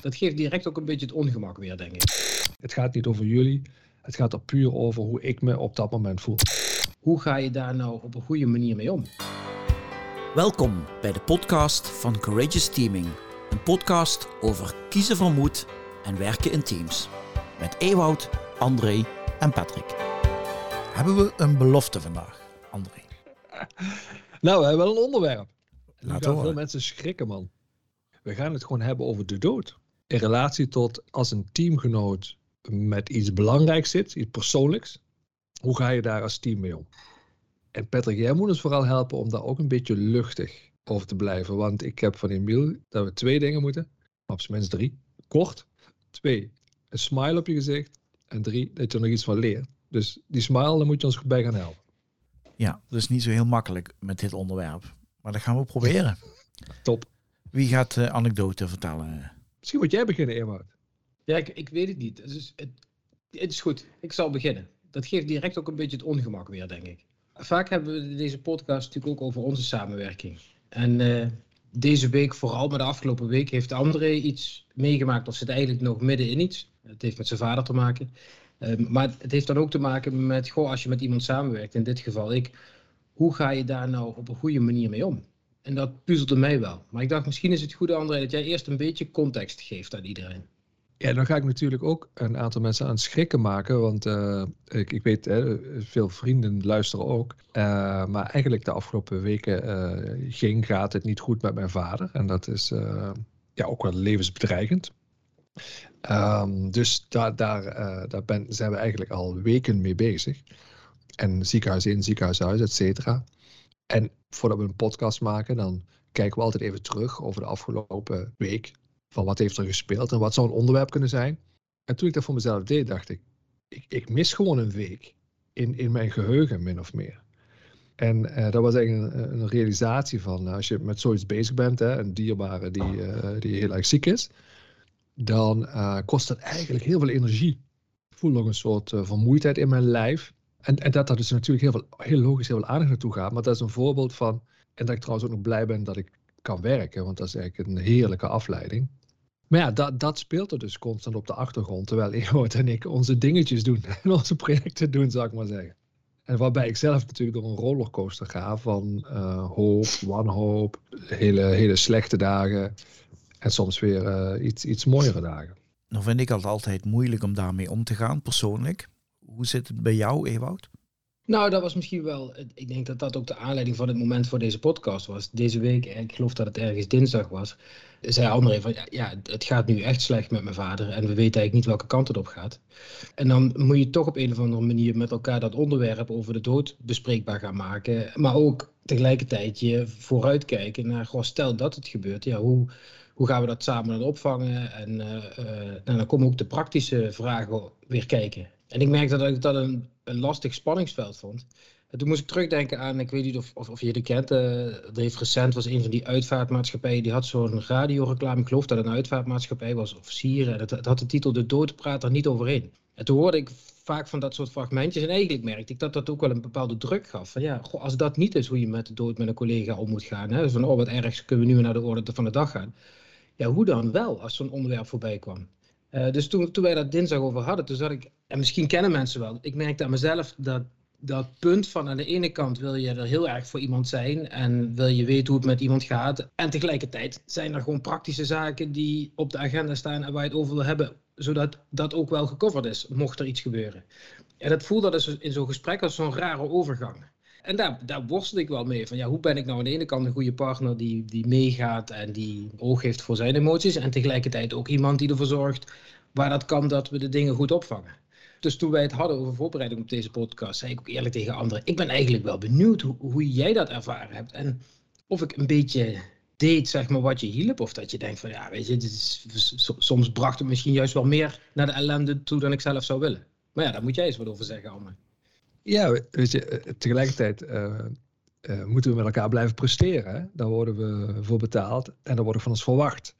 Dat geeft direct ook een beetje het ongemak weer, denk ik. Het gaat niet over jullie. Het gaat er puur over hoe ik me op dat moment voel. Hoe ga je daar nou op een goede manier mee om? Welkom bij de podcast van Courageous Teaming. Een podcast over kiezen van moed en werken in teams. Met Ewout, André en Patrick. Hebben we een belofte vandaag, André? Nou, we hebben wel een onderwerp. Laat Laat veel mensen schrikken, man. We gaan het gewoon hebben over de dood. In relatie tot als een teamgenoot met iets belangrijks zit, iets persoonlijks. Hoe ga je daar als team mee om? En Patrick, jij moet ons vooral helpen om daar ook een beetje luchtig over te blijven. Want ik heb van Emiel dat we twee dingen moeten. Op zijn minst drie. Kort. Twee, een smile op je gezicht. En drie, dat je er nog iets van leert. Dus die smile, daar moet je ons bij gaan helpen. Ja, dat is niet zo heel makkelijk met dit onderwerp. Maar dat gaan we proberen. Top. Wie gaat de anekdote vertellen? Misschien moet jij beginnen, Ewout. Ja, ik, weet het niet. Het is, het, het is goed. Ik zal beginnen. Dat geeft direct ook een beetje het ongemak weer, denk ik. Vaak hebben we deze podcast natuurlijk ook over onze samenwerking. En eh, deze week, vooral maar de afgelopen week, heeft André iets meegemaakt. Of zit eigenlijk nog midden in iets. Het heeft met zijn vader te maken. Eh, maar het heeft dan ook te maken met, goh, als je met iemand samenwerkt, in dit geval ik. Hoe ga je daar nou op een goede manier mee om? En dat puzzelde mij wel. Maar ik dacht, misschien is het goed, André, dat jij eerst een beetje context geeft aan iedereen. Ja, dan ga ik natuurlijk ook een aantal mensen aan het schrikken maken. Want eh, ik, ik weet, hè, veel vrienden luisteren ook. Eh, maar eigenlijk de afgelopen weken eh, ging, gaat het niet goed met mijn vader. En dat is ja, ook wel levensbedreigend. Ehm, dus daar, daar, zijn we eigenlijk al weken mee bezig. En ziekenhuis in, ziekenhuis uit, et cetera. En voordat we een podcast maken, dan kijken we altijd even terug over de afgelopen week van wat heeft er gespeeld en wat zou een onderwerp kunnen zijn. En toen ik dat voor mezelf deed, dacht ik, ik, ik mis gewoon een week in, in mijn geheugen, min of meer. En eh, dat was eigenlijk een, realisatie van, eh, als je met zoiets bezig bent, hè, een dierbare die, eh, die heel erg ziek is, dan eh, kost dat eigenlijk heel veel energie. Ik voel nog een soort vermoeidheid in mijn lijf. En, en dat daar dus natuurlijk heel, veel, heel logisch heel veel aandacht naartoe gaat. Maar dat is een voorbeeld van, en dat ik trouwens ook nog blij ben dat ik kan werken, want dat is eigenlijk een heerlijke afleiding. Maar ja, dat, dat speelt er dus constant op de achtergrond, terwijl Ewout en ik onze dingetjes doen en onze projecten doen, zou ik maar zeggen. En waarbij ik zelf natuurlijk door een rollercoaster ga van eh, hoop, wanhoop, hele, hele slechte dagen en soms weer eh, iets, iets mooiere dagen. Nou vind ik het altijd moeilijk om daarmee om te gaan, persoonlijk. Hoe zit het bij jou, Ewout? Nou, dat was misschien wel. Ik denk dat dat ook de aanleiding van het moment voor deze podcast was. Deze week, ik geloof dat het ergens dinsdag was, zei André van ja, het gaat nu echt slecht met mijn vader en we weten eigenlijk niet welke kant het op gaat. En dan moet je toch op een of andere manier met elkaar dat onderwerp over de dood bespreekbaar gaan maken. Maar ook tegelijkertijd je vooruitkijken naar, goh, stel dat het gebeurt, ja, hoe, hoe gaan we dat samen dan opvangen? En, eh, eh, en dan komen ook de praktische vragen weer kijken. En ik merkte dat ik dat een, een lastig spanningsveld vond. En toen moest ik terugdenken aan, ik weet niet of, of, of je kent, eh, er heeft recent was een van die uitvaartmaatschappijen, die had zo'n radioreclame, ik geloof dat het een uitvaartmaatschappij was, of Sieren, en het, had de titel De dood praat er niet overheen. En toen hoorde ik vaak van dat soort fragmentjes en eigenlijk merkte ik dat dat ook wel een bepaalde druk gaf. Van ja, als dat niet is hoe je met de dood met een collega om moet gaan, hè, van oh wat ergs, kunnen we nu naar de orde van de dag gaan. Ja, hoe dan wel, als zo'n onderwerp voorbij kwam. Uh, dus toen, toen wij dat dinsdag over hadden, toen zat ik, en misschien kennen mensen wel, ik merkte aan mezelf dat dat punt van aan de ene kant wil je er heel erg voor iemand zijn en wil je weten hoe het met iemand gaat. En tegelijkertijd zijn er gewoon praktische zaken die op de agenda staan en waar je het over wil hebben, zodat dat ook wel gecoverd is, mocht er iets gebeuren. En dat voelde dus in zo'n gesprek als zo'n rare overgang. En daar, daar worstel ik wel mee. Van ja, hoe ben ik nou aan de ene kant een goede partner die, die meegaat en die oog heeft voor zijn emoties. En tegelijkertijd ook iemand die ervoor zorgt waar dat kan dat we de dingen goed opvangen. Dus toen wij het hadden over voorbereiding op deze podcast, zei ik ook eerlijk tegen anderen: Ik ben eigenlijk wel benieuwd hoe, hoe jij dat ervaren hebt. En of ik een beetje deed, zeg maar, wat je hielp. Of dat je denkt van ja, weet je, is, soms bracht het misschien juist wel meer naar de ellende toe dan ik zelf zou willen. Maar ja, daar moet jij eens wat over zeggen, Alme. Ja, weet je, tegelijkertijd uh, uh, moeten we met elkaar blijven presteren. Daar worden we voor betaald en daar wordt van ons verwacht.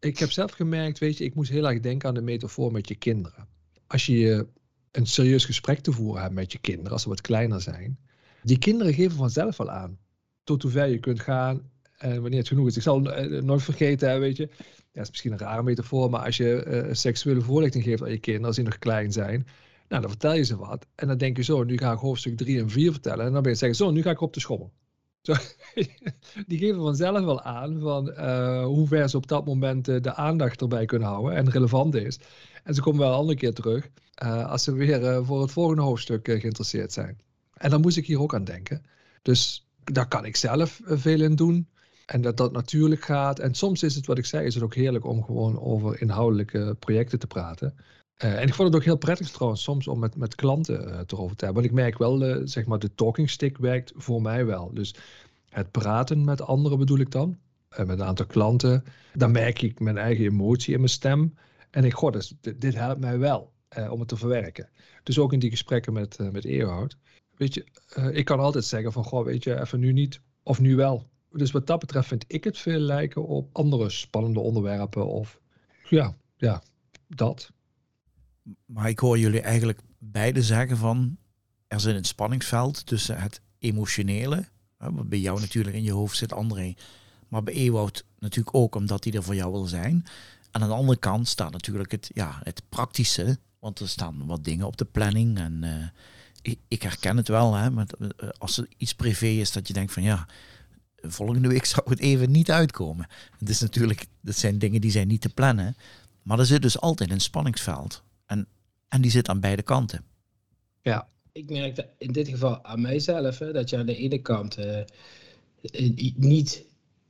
Ik heb zelf gemerkt, weet je, ik moest heel erg denken aan de metafoor met je kinderen. Als je een serieus gesprek te voeren hebt met je kinderen, als ze wat kleiner zijn, die kinderen geven vanzelf al aan tot hoe ver je kunt gaan En wanneer het genoeg is. Ik zal nooit vergeten, weet je. Ja, is misschien een rare metafoor, maar als je seksuele voorlichting geeft aan je kinderen als die nog klein zijn, nou, dan vertel je ze wat. En dan denk je zo, nu ga ik hoofdstuk 3 en 4 vertellen. En dan ben je zeggen, zo, nu ga ik op de schommel. Die geven vanzelf wel aan van uh, hoe ver ze op dat moment uh, de aandacht erbij kunnen houden en relevant is. En ze komen wel een andere keer terug uh, als ze weer voor het volgende hoofdstuk geïnteresseerd zijn. En dan moest ik hier ook aan denken. Dus daar kan ik zelf veel in doen. En dat dat natuurlijk gaat. En soms is het wat ik zei, is het ook heerlijk om gewoon over inhoudelijke projecten te praten. Uh, en ik vond het ook heel prettig trouwens soms om met, met klanten uh, erover te hebben. Want ik merk wel, uh, zeg maar, de talking stick werkt voor mij wel. Dus het praten met anderen bedoel ik dan. met een aantal klanten. Dan merk ik mijn eigen emotie in mijn stem. En ik, goh, dus, dit, helpt mij wel om het te verwerken. Dus ook in die gesprekken met, met. Weet je, ik kan altijd zeggen van, goh, weet je, even nu niet of nu wel. Dus wat dat betreft vind ik het veel lijken op andere spannende onderwerpen. Of ja, ja, dat. Maar ik hoor jullie eigenlijk beide zeggen van er zit een spanningsveld tussen het emotionele, wat bij jou natuurlijk in je hoofd zit, André, maar bij Ewout natuurlijk ook omdat hij er voor jou wil zijn. En aan de andere kant staat natuurlijk het, ja, het praktische, want er staan wat dingen op de planning en uh, ik, ik, herken het wel, hè, met, uh, als er iets privé is dat je denkt van ja, volgende week zou het even niet uitkomen. Het is natuurlijk, dat zijn dingen die zijn niet te plannen, maar er zit dus altijd een spanningsveld. En, die zit aan beide kanten. Ja. Ik merkte in dit geval aan mijzelf hè, dat je aan de ene kant uh, niet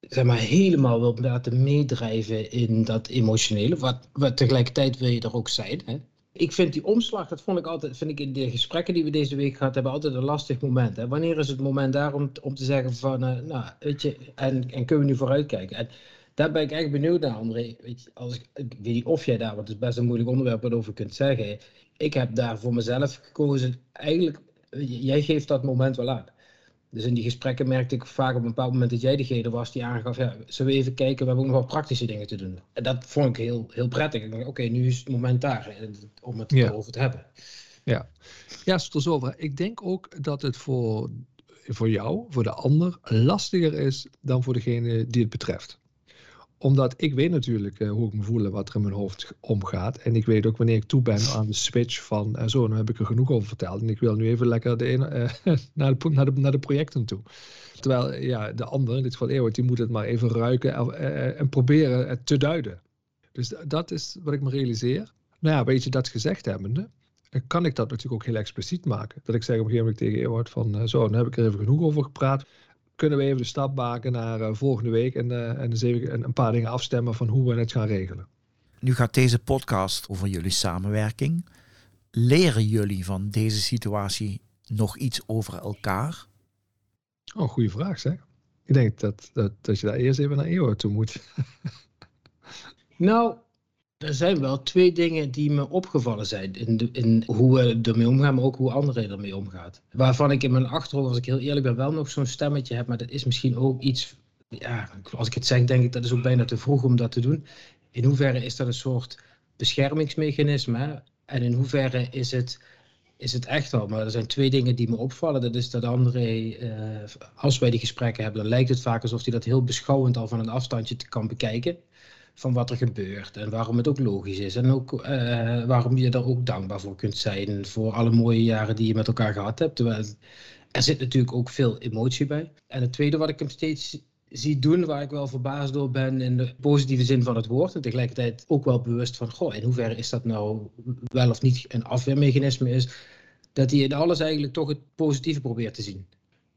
zeg maar, helemaal wilt laten meedrijven in dat emotionele, wat, wat tegelijkertijd wil je er ook zijn. Hè. Ik vind die omslag, dat vond ik altijd, vind ik in de gesprekken die we deze week gehad hebben, altijd een lastig moment. Hè. Wanneer is het moment daar om, om te zeggen van, uh, nou, weet je, en, en kunnen we nu vooruitkijken? En, daar ben ik echt benieuwd naar, André. Weet je, als ik, ik, weet niet of jij daar, want het is best een moeilijk onderwerp waarover kunt zeggen. Ik heb daar voor mezelf gekozen. Eigenlijk, jij geeft dat moment wel aan. Dus in die gesprekken merkte ik vaak op een bepaald moment dat jij degene was die aangaf, ja, zullen we even kijken, we hebben ook nog wat praktische dingen te doen. En dat vond ik heel, heel prettig. Ik dacht, oké, nu is het moment daar eh, om het ja. erover te hebben. Ja, ja over. Ik denk ook dat het voor, voor jou, voor de ander, lastiger is dan voor degene die het betreft omdat ik weet natuurlijk uh, hoe ik me voel en wat er in mijn hoofd omgaat. En ik weet ook wanneer ik toe ben aan de switch van uh, zo, nu heb ik er genoeg over verteld. En ik wil nu even lekker de uh, naar, de, naar, de, projecten toe. Terwijl ja, de ander, in dit geval Eeuwert, die moet het maar even ruiken en, en proberen te duiden. Dus dat is wat ik me realiseer. Nou ja, weet je, dat gezegd hebbende, kan ik dat natuurlijk ook heel expliciet maken. Dat ik zeg op een gegeven moment tegen Eeuwert van, zo, nu heb ik er even genoeg over gepraat kunnen we even de stap maken naar uh, volgende week en, uh, en eens even een paar dingen afstemmen van hoe we het gaan regelen. Nu gaat deze podcast over jullie samenwerking. Leren jullie van deze situatie nog iets over elkaar? Oh, goede vraag zeg. Ik denk dat, dat, dat je daar eerst even naar EO toe moet. nou, er zijn wel twee dingen die me opgevallen zijn in, in hoe we ermee omgaan, maar ook hoe anderen ermee omgaan. Waarvan ik in mijn achterhoofd, als ik heel eerlijk ben, wel nog zo'n stemmetje heb, maar dat is misschien ook iets, ja, als ik het zeg, denk ik dat is ook bijna te vroeg om dat te doen. In hoeverre is dat een soort beschermingsmechanisme en in hoeverre is het, is het echt al? Maar er zijn twee dingen die me opvallen. Dat is dat André, uh, als wij die gesprekken hebben, dan lijkt het vaak alsof hij dat heel beschouwend al van een afstandje kan bekijken van wat er gebeurt en waarom het ook logisch is en ook uh, waarom je er ook dankbaar voor kunt zijn voor alle mooie jaren die je met elkaar gehad hebt. Terwijl er zit natuurlijk ook veel emotie bij. En het tweede wat ik hem steeds zie doen, waar ik wel verbaasd door ben in de positieve zin van het woord en tegelijkertijd ook wel bewust van, goh, in hoeverre is dat nou wel of niet een afweermechanisme is, dat hij in alles eigenlijk toch het positieve probeert te zien.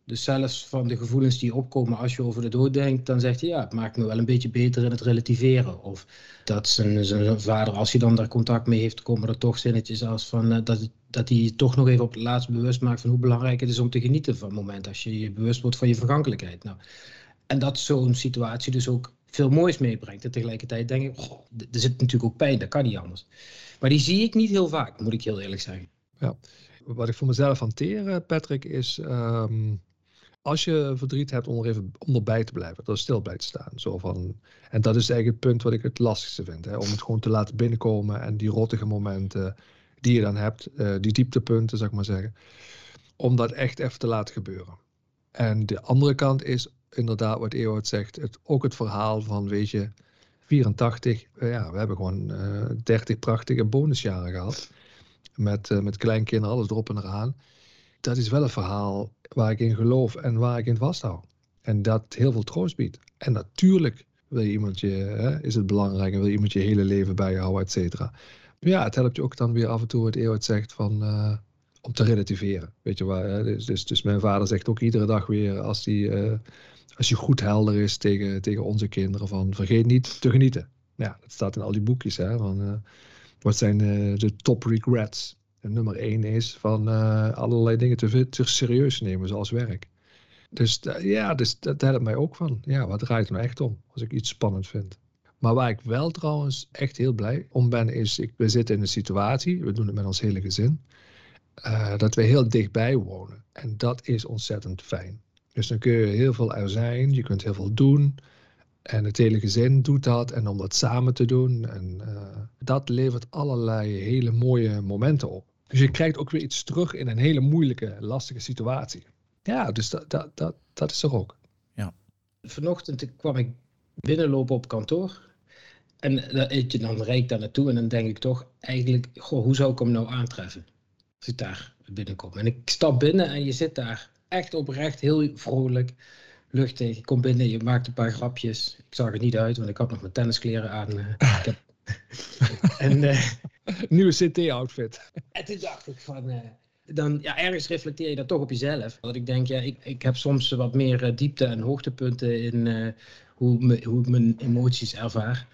Dus zelfs van de gevoelens die opkomen als je over de dood denkt, dan zegt hij ja, het maakt me wel een beetje beter in het relativeren. Of dat zijn, zijn vader, als hij dan daar contact mee heeft, komen er toch zinnetjes als van uh, dat, dat hij toch nog even op het laatst bewust maakt van hoe belangrijk het is om te genieten van het moment als je je bewust wordt van je vergankelijkheid. Nou, en dat zo'n situatie dus ook veel moois meebrengt. En tegelijkertijd denk ik, er zit natuurlijk ook pijn, dat kan niet anders. Maar die zie ik niet heel vaak, moet ik heel eerlijk zeggen. Ja. Wat ik voor mezelf hanteer, Patrick, is um, als je verdriet hebt om er even onderbij te blijven, dat stil bij te staan. Zo van, en dat is eigenlijk het punt wat ik het lastigste vind. Hè, om het gewoon te laten binnenkomen en die rottige momenten die je dan hebt, uh, die dieptepunten, zou ik maar zeggen, om dat echt even te laten gebeuren. En de andere kant is inderdaad wat Ewout zegt, het, ook het verhaal van, weet je, 84, eh, ja, we hebben gewoon uh, 30 prachtige bonusjaren gehad. Met, met kleinkinderen, alles erop en eraan. Dat is wel een verhaal waar ik in geloof en waar ik in vasthoud. En dat heel veel troost biedt. En natuurlijk wil je iemand je, hè, is het belangrijk en wil je iemand je hele leven bij je houden, et cetera. Ja, het helpt je ook dan weer af en toe wat Ewout zegt van uh, om te relativeren. Weet je waar? Dus, dus, dus, mijn vader zegt ook iedere dag weer als hij uh, als hij goed helder is tegen, tegen onze kinderen van vergeet niet te genieten. Ja, dat staat in al die boekjes. Hè, van, uh, wat zijn de top regrets? Nummer één is van allerlei dingen te, serieus nemen, zoals werk. Dus ja, dus dat helpt mij ook van. Ja, wat draait het nou echt om als ik iets spannend vind? Maar waar ik wel trouwens echt heel blij om ben, is ik, we zitten in een situatie, we doen het met ons hele gezin, uh, dat we heel dichtbij wonen. En dat is ontzettend fijn. Dus dan kun je heel veel er zijn, je kunt heel veel doen. En het hele gezin doet dat. En om dat samen te doen. En dat levert allerlei hele mooie momenten op. Dus je krijgt ook weer iets terug in een hele moeilijke, lastige situatie. Ja, dus dat, dat, dat, dat is er ook. Ja. Vanochtend kwam ik binnenlopen op kantoor. En dan rijd ik daar naartoe en dan denk ik toch eigenlijk, goh, hoe zou ik hem nou aantreffen? Als ik daar binnenkom. En ik stap binnen en je zit daar echt oprecht heel vrolijk, luchtig. Je komt binnen, je maakt een paar grapjes. Ik zag er niet uit, want ik had nog mijn tenniskleren aan. Ik heb... en, uh... Nieuwe CT-outfit. En toen dacht ik van, uh, dan ja, ergens reflecteer je dat toch op jezelf. Dat ik denk, ja, ik, ik heb soms wat meer uh, diepte en hoogtepunten in uh, hoe, me, hoe ik mijn emoties ervaar.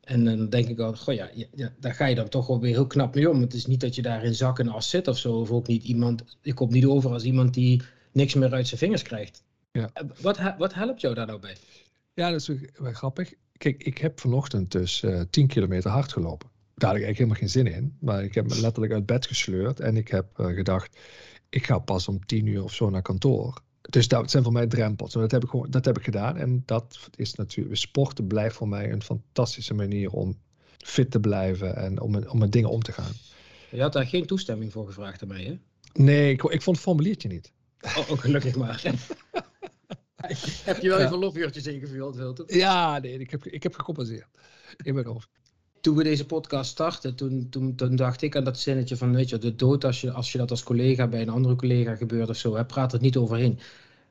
En dan denk ik al, goh ja, ja, daar ga je dan toch wel weer heel knap mee om. Het is niet dat je daar in zak en as zit of zo. Of ook niet iemand, ik kom niet over als iemand die niks meer uit zijn vingers krijgt. Ja. Eh, wat, wat helpt jou daar nou bij? Ja, dat is wel grappig. Kijk, ik heb vanochtend dus uh, 10 kilometer hard gelopen. Daar had ik eigenlijk helemaal geen zin in. Maar ik heb me letterlijk uit bed gesleurd. En ik heb uh, gedacht, ik ga pas om tien uur of zo naar kantoor. Dus dat zijn voor mij drempels. En dat heb ik, gewoon, dat heb ik gedaan. En dat is natuurlijk, sporten blijft voor mij een fantastische manier om fit te blijven en om, om met dingen om te gaan. Je had daar geen toestemming voor gevraagd aan mij, hè? Nee, ik, ik vond het formuliertje niet. Oh, oh gelukkig maar. heb je wel ja. even lofuurtjes ingevuld, Ja, nee, ik heb, ik heb gecompenseerd in mijn hoofd toen we deze podcast startten, toen, toen, dacht ik aan dat zinnetje van, weet je, de dood, als je, als je dat als collega bij een andere collega gebeurt of zo, hè, praat het niet overheen.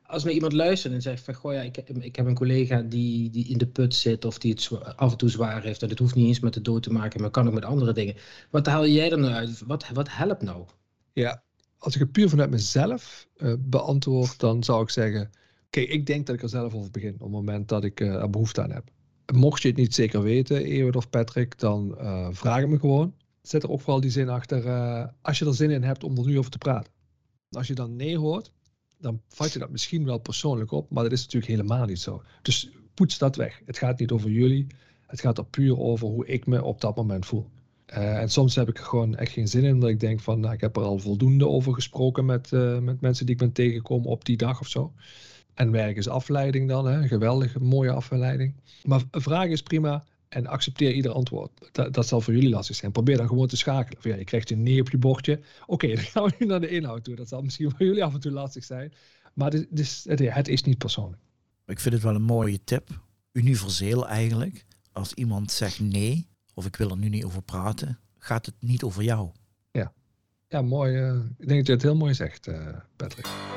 Als nou iemand luistert en zegt van, goh ja, ik, ik heb een collega die, die in de put zit of die het af en toe zwaar heeft, en het hoeft niet eens met de dood te maken, maar kan ook met andere dingen. Wat haal jij er nou uit? Wat, wat helpt nou? Ja, als ik het puur vanuit mezelf uh, beantwoord, dan zou ik zeggen, kijk, ik denk dat ik er zelf over begin op het moment dat ik uh, er behoefte aan heb mocht je het niet zeker weten, Ewout of Patrick, dan uh, vraag het me gewoon. Zet er ook vooral die zin achter, uh, als je er zin in hebt om er nu over te praten. Als je dan nee hoort, dan vat je dat misschien wel persoonlijk op, maar dat is natuurlijk helemaal niet zo. Dus poets dat weg. Het gaat niet over jullie, het gaat er puur over hoe ik me op dat moment voel. Uh, en soms heb ik er gewoon echt geen zin in, omdat ik denk van, nou, ik heb er al voldoende over gesproken met, met mensen die ik ben tegengekomen op die dag of zo. En werk is afleiding dan, hè? geweldige, mooie afleiding. Maar vraag is prima en accepteer ieder antwoord. Dat, dat zal voor jullie lastig zijn. Probeer dan gewoon te schakelen. Of ja, je krijgt een nee op je bordje. Oké, dan gaan we nu naar de inhoud toe. Dat zal misschien voor jullie af en toe lastig zijn. Maar het is, het is niet persoonlijk. Ik vind het wel een mooie tip. Universeel eigenlijk. Als iemand zegt nee, of ik wil er nu niet over praten, gaat het niet over jou. Ja, ja mooi. Uh, ik denk dat je het heel mooi zegt, uh, Patrick.